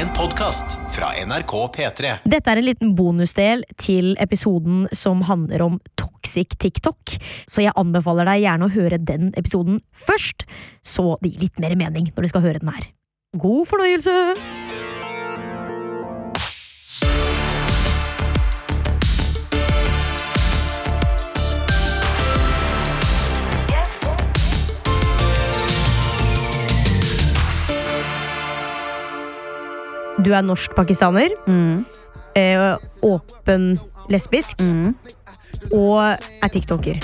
En podkast fra NRK P3. Dette er en liten bonusdel til episoden som handler om toxic TikTok. Så jeg anbefaler deg gjerne å høre den episoden først, så det gir litt mer mening når du skal høre den her. God fornøyelse! Du er norsk-pakistaner. eh, åpen lesbisk. Og er tiktoker.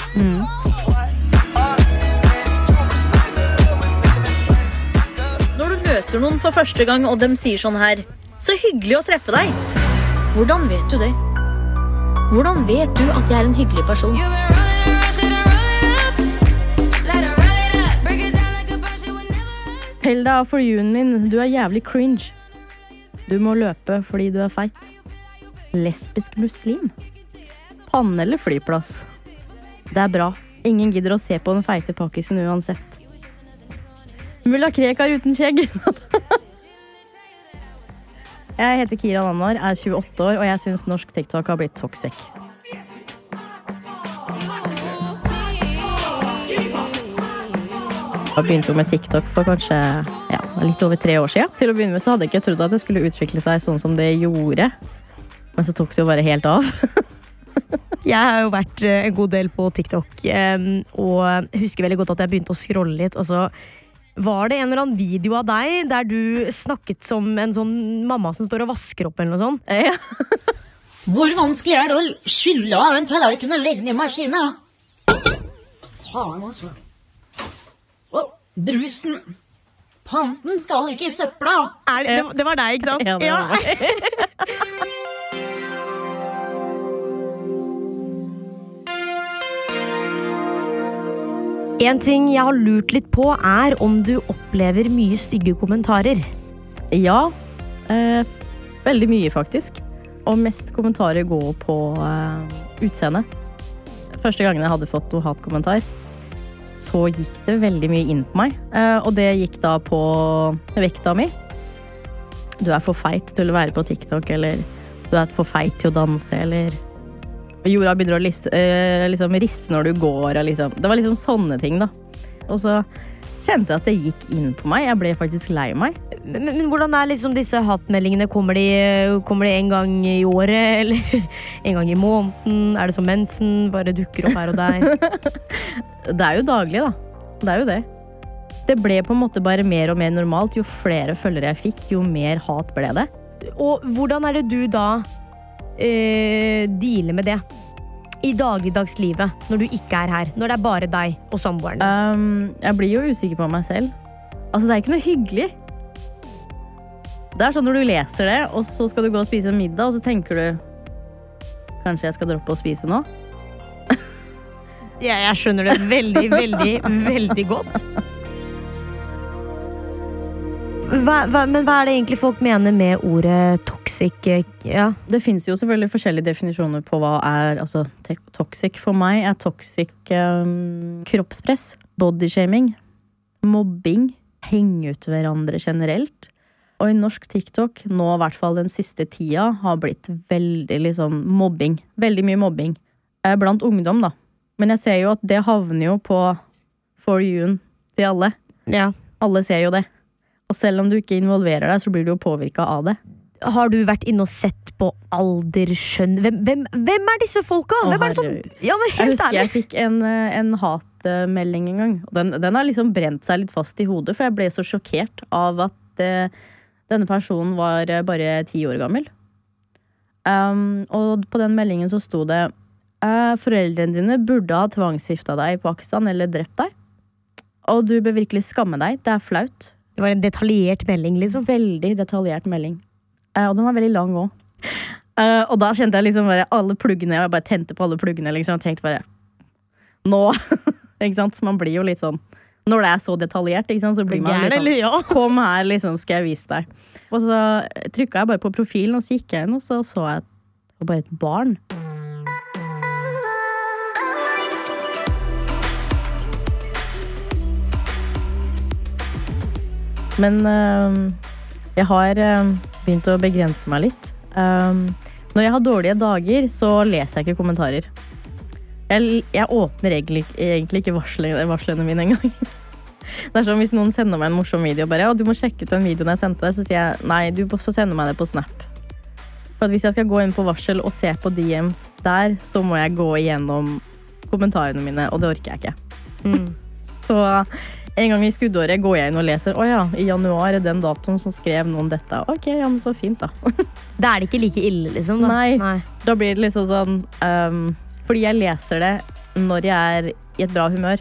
Når du møter noen for første gang, og de sier sånn her Så hyggelig å treffe deg. Hvordan vet du det? Hvordan vet du at jeg er en hyggelig person? Pell deg av for you-en min. Du er jævlig cringe. Du må løpe fordi du er feit. Lesbisk muslim. Panne eller flyplass? Det er bra. Ingen gidder å se på den feite pakkisen uansett. Mulla Krekar uten skjegg. Jeg heter Kira Nannar, er 28 år, og jeg syns norsk TikTok har blitt toxic. Jeg begynte jo med TikTok for kanskje ja, litt over tre år siden. Til å begynne med så hadde jeg ikke trodd at det skulle utvikle seg sånn som det gjorde. Men så tok det jo bare helt av. Jeg har jo vært eh, en god del på TikTok, og husker veldig godt at jeg begynte å scrolle litt, og så var det en eller annen video av deg der du snakket som en sånn mamma som står og vasker opp, eller noe sånt. Ja. Hvor vanskelig er det å skylle av en tallerken og legge den i maskina? Faen, altså. Brusen Panten skal ikke i søpla! Er det, det, det var deg, ikke sant? Ja, det var meg. En ting jeg har lurt litt på, er om du opplever mye stygge kommentarer. Ja, eh, veldig mye faktisk. Og mest kommentarer går på eh, utseendet. Første gangen jeg hadde fått noe hatkommentar, så gikk det veldig mye inn på meg. Eh, og det gikk da på vekta mi. Du er for feit til å være på TikTok, eller du er for feit til å danse, eller Jorda begynner å liste, eh, liksom riste når du går. Og liksom. Det var liksom sånne ting, da. Og så kjente at det gikk inn på meg. Jeg ble faktisk lei meg. Men, men, men hvordan er liksom disse hatmeldingene? Kommer de, kommer de en gang i året, eller en gang i måneden? Er det som mensen? Bare dukker opp her og der? Det er jo daglig, da. Det er jo det. Det ble på en måte bare mer og mer normalt. Jo flere følgere jeg fikk, jo mer hat ble det. Og hvordan er det du da øh, dealer med det? I dagligdagslivet, når du ikke er her. Når det er bare deg og samboeren. Um, jeg blir jo usikker på meg selv. Altså, det er ikke noe hyggelig. Det er sånn når du leser det, og så skal du gå og spise en middag, og så tenker du Kanskje jeg skal droppe å spise nå? Ja, jeg skjønner det veldig, veldig, veldig godt. Hva, hva, men hva er det egentlig folk mener med ordet toxic? Ja. Det fins jo selvfølgelig forskjellige definisjoner på hva er altså, toxic. For meg er toxic um, kroppspress, bodyshaming, mobbing, henge ut hverandre generelt. Og i norsk TikTok, nå i hvert fall den siste tida, har blitt veldig liksom mobbing. Veldig mye mobbing. Eh, Blant ungdom, da. Men jeg ser jo at det havner jo på for you-en til alle. ja. Alle ser jo det. Og selv om du ikke involverer deg, så blir du jo påvirka av det. Har du vært inne og sett på alder, skjønn hvem, hvem, hvem er disse folka? Å, er som. Ja, men Jeg husker ærlig. jeg fikk en, eh, en hatmelding en gang. Den, den har liksom brent seg litt fast i hodet, for jeg ble så sjokkert av at uh, denne personen var eh, bare ti år gammel. Um, og på den meldingen så sto det Foreldrene dine burde ha tvangsgifta deg i Pakistan eller drept deg. Og du bør virkelig skamme deg. Det er flaut. Det var en detaljert melding, liksom. Veldig detaljert melding. Eh, og den var veldig lang òg. og da kjente jeg liksom bare alle pluggene og Jeg bare tente på alle pluggene. Liksom, og tenkte bare Nå! ikke sant? Man blir jo litt sånn Når det er så detaljert, ikke sant, så blir man litt sånn? Ja. Kom her, liksom, skal jeg vise deg. Og så trykka jeg bare på profilen, og så gikk jeg inn, og så så jeg at det var bare et barn. Men øh, jeg har øh, begynt å begrense meg litt. Um, når jeg har dårlige dager, så leser jeg ikke kommentarer. Jeg, jeg åpner egentlig, egentlig ikke varslene, varslene mine engang. Det er som Hvis noen sender meg en morsom video og bare, ja, du må sjekke ut den videoen jeg sendte deg, så sier jeg nei, du får sende meg det på Snap. For at Hvis jeg skal gå inn på varsel og se på DMs der, så må jeg gå igjennom kommentarene mine, og det orker jeg ikke. Så en gang i skuddåret går jeg inn og leser Å ja, i januar er den datoen som skrev noen dette. Ok, ja, men så fint, da. Da er det ikke like ille, liksom. Da. Nei. Da blir det liksom sånn um, Fordi jeg leser det når jeg er i et bra humør.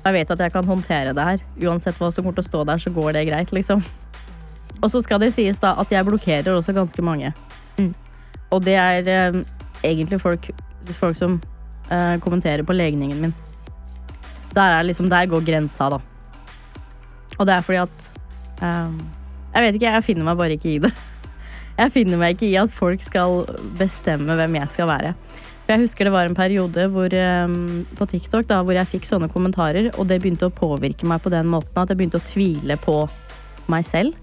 Jeg vet at jeg kan håndtere det her. Uansett hva som kommer til å stå der, så går det greit, liksom. Og så skal det sies da at jeg blokkerer også ganske mange. Mm. Og det er um, egentlig folk, folk som uh, kommenterer på legningen min. Der, er liksom, der går grensa, da. Og det er fordi at um, Jeg vet ikke, jeg finner meg bare ikke i det. Jeg finner meg ikke i at folk skal bestemme hvem jeg skal være. For jeg husker det var en periode hvor, um, på TikTok da, hvor jeg fikk sånne kommentarer, og det begynte å påvirke meg på den måten at jeg begynte å tvile på meg selv.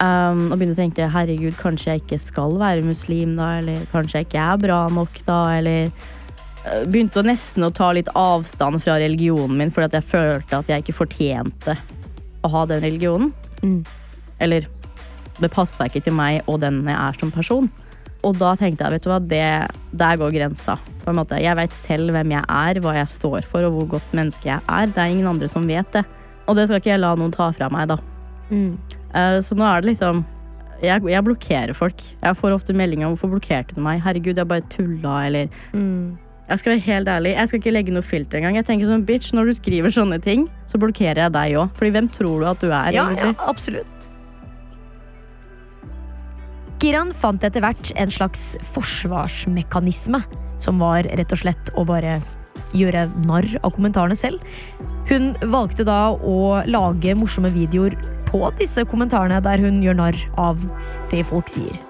Um, og begynte å tenke herregud, kanskje jeg ikke skal være muslim da, eller kanskje jeg ikke er bra nok da, eller Begynte å nesten å ta litt avstand fra religionen min fordi at jeg følte at jeg ikke fortjente å ha den religionen. Mm. Eller det passa ikke til meg og den jeg er som person. Og da tenkte jeg, vet du hva, det, der går grensa. På en måte. Jeg veit selv hvem jeg er, hva jeg står for og hvor godt menneske jeg er. Det er ingen andre som vet det. Og det skal ikke jeg la noen ta fra meg, da. Mm. Uh, Så nå er det liksom jeg, jeg blokkerer folk. Jeg får ofte meldinger om hvorfor blokkerte du meg. Herregud, jeg bare tulla, eller Mm. Jeg skal være helt ærlig, jeg skal ikke legge noe filter engang. Jeg tenker sånn, bitch, Når du skriver sånne ting, så blokkerer jeg deg òg. Fordi hvem tror du at du er? Ja, ja, absolutt. Kiran fant etter hvert en slags forsvarsmekanisme, som var rett og slett å bare gjøre narr av kommentarene selv. Hun valgte da å lage morsomme videoer på disse kommentarene der hun gjør narr av det folk sier.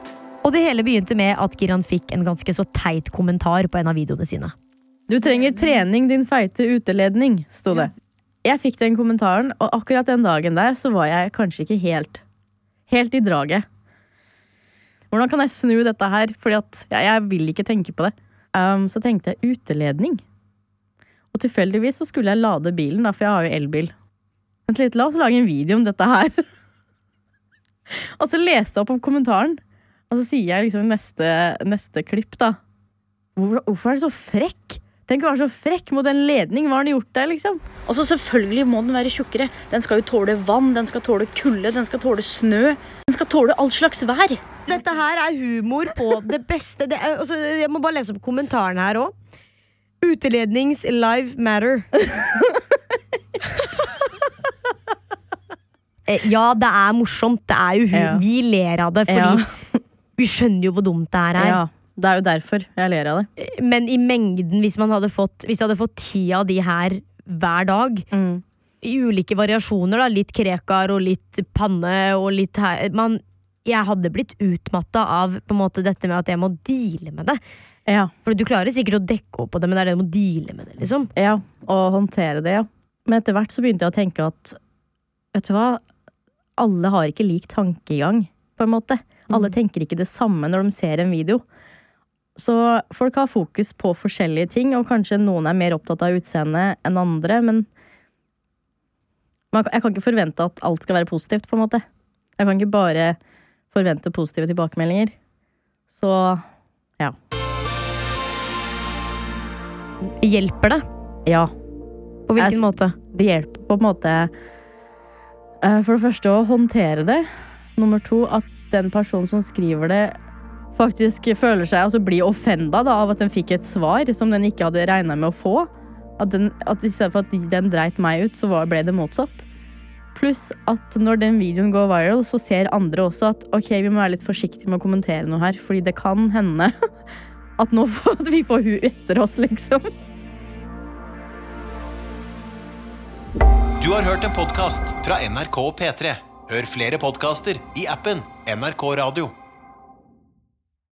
Og det hele begynte med at Kiran fikk en ganske så teit kommentar på en av videoene sine. Du trenger trening, din feite uteledning, sto det. Jeg fikk den kommentaren, og akkurat den dagen der så var jeg kanskje ikke helt, helt i draget. Hvordan kan jeg snu dette her? Fordi at jeg, jeg vil ikke tenke på det. Um, så tenkte jeg uteledning. Og tilfeldigvis så skulle jeg lade bilen, da, for jeg har jo elbil. Vent litt, la oss lage en video om dette her. og så leste jeg opp om kommentaren, og så sier jeg liksom i neste, neste klipp, da. Hvor, hvorfor er du så frekk? Tenk å være så frekk mot en ledning. Hva har den gjort der, liksom? Og så selvfølgelig må den være tjukkere. Den skal jo tåle vann, den skal tåle kulde, den skal tåle snø. Den skal tåle all slags vær. Dette her er humor på det beste. Det er, altså, jeg må bare lese opp kommentaren her òg. Utelednings live matter. Eh, ja, det er morsomt. Det er jo hu Ja. Vi ler av det, fordi vi skjønner jo hvor dumt det er her. Ja, det er jo derfor jeg ler av det. Men i mengden, hvis man hadde fått Hvis jeg hadde fått ti av de her hver dag, Mm. i ulike variasjoner, da, litt krekar og litt panne og litt her man, Jeg hadde blitt utmatta av på en måte dette med at jeg må deale med det. Ja, For du klarer sikkert å dekke opp på det, men det er det du må deale med det. liksom ja, og håndtere det, ja. Men etter hvert så begynte jeg å tenke at vet du hva, alle har ikke lik tankegang, på en måte. Alle tenker ikke det samme når de ser en video. Så folk har fokus på forskjellige ting, og kanskje noen er mer opptatt av utseendet enn andre, men jeg kan ikke forvente at alt skal være positivt, på en måte. Jeg kan ikke bare forvente positive tilbakemeldinger. Så ja. Hjelper det? Ja. På hvilken Jeg- måte? det hjelper på en måte eh, For det første å håndtere det. Nummer to at den personen som skriver det, faktisk føler seg altså blir offenda da, av at den fikk et svar som den ikke hadde regna med å få. At, den, at I stedet for at den dreit meg ut, så ble det motsatt. Pluss at når den videoen går viral, så ser andre også at ok, vi må være litt forsiktige med å kommentere noe her, fordi det kan hende at, nå, at vi får hun etter oss, liksom. Du har hørt en podkast fra NRK og P3. Hør flere podkaster i appen NRK Radio.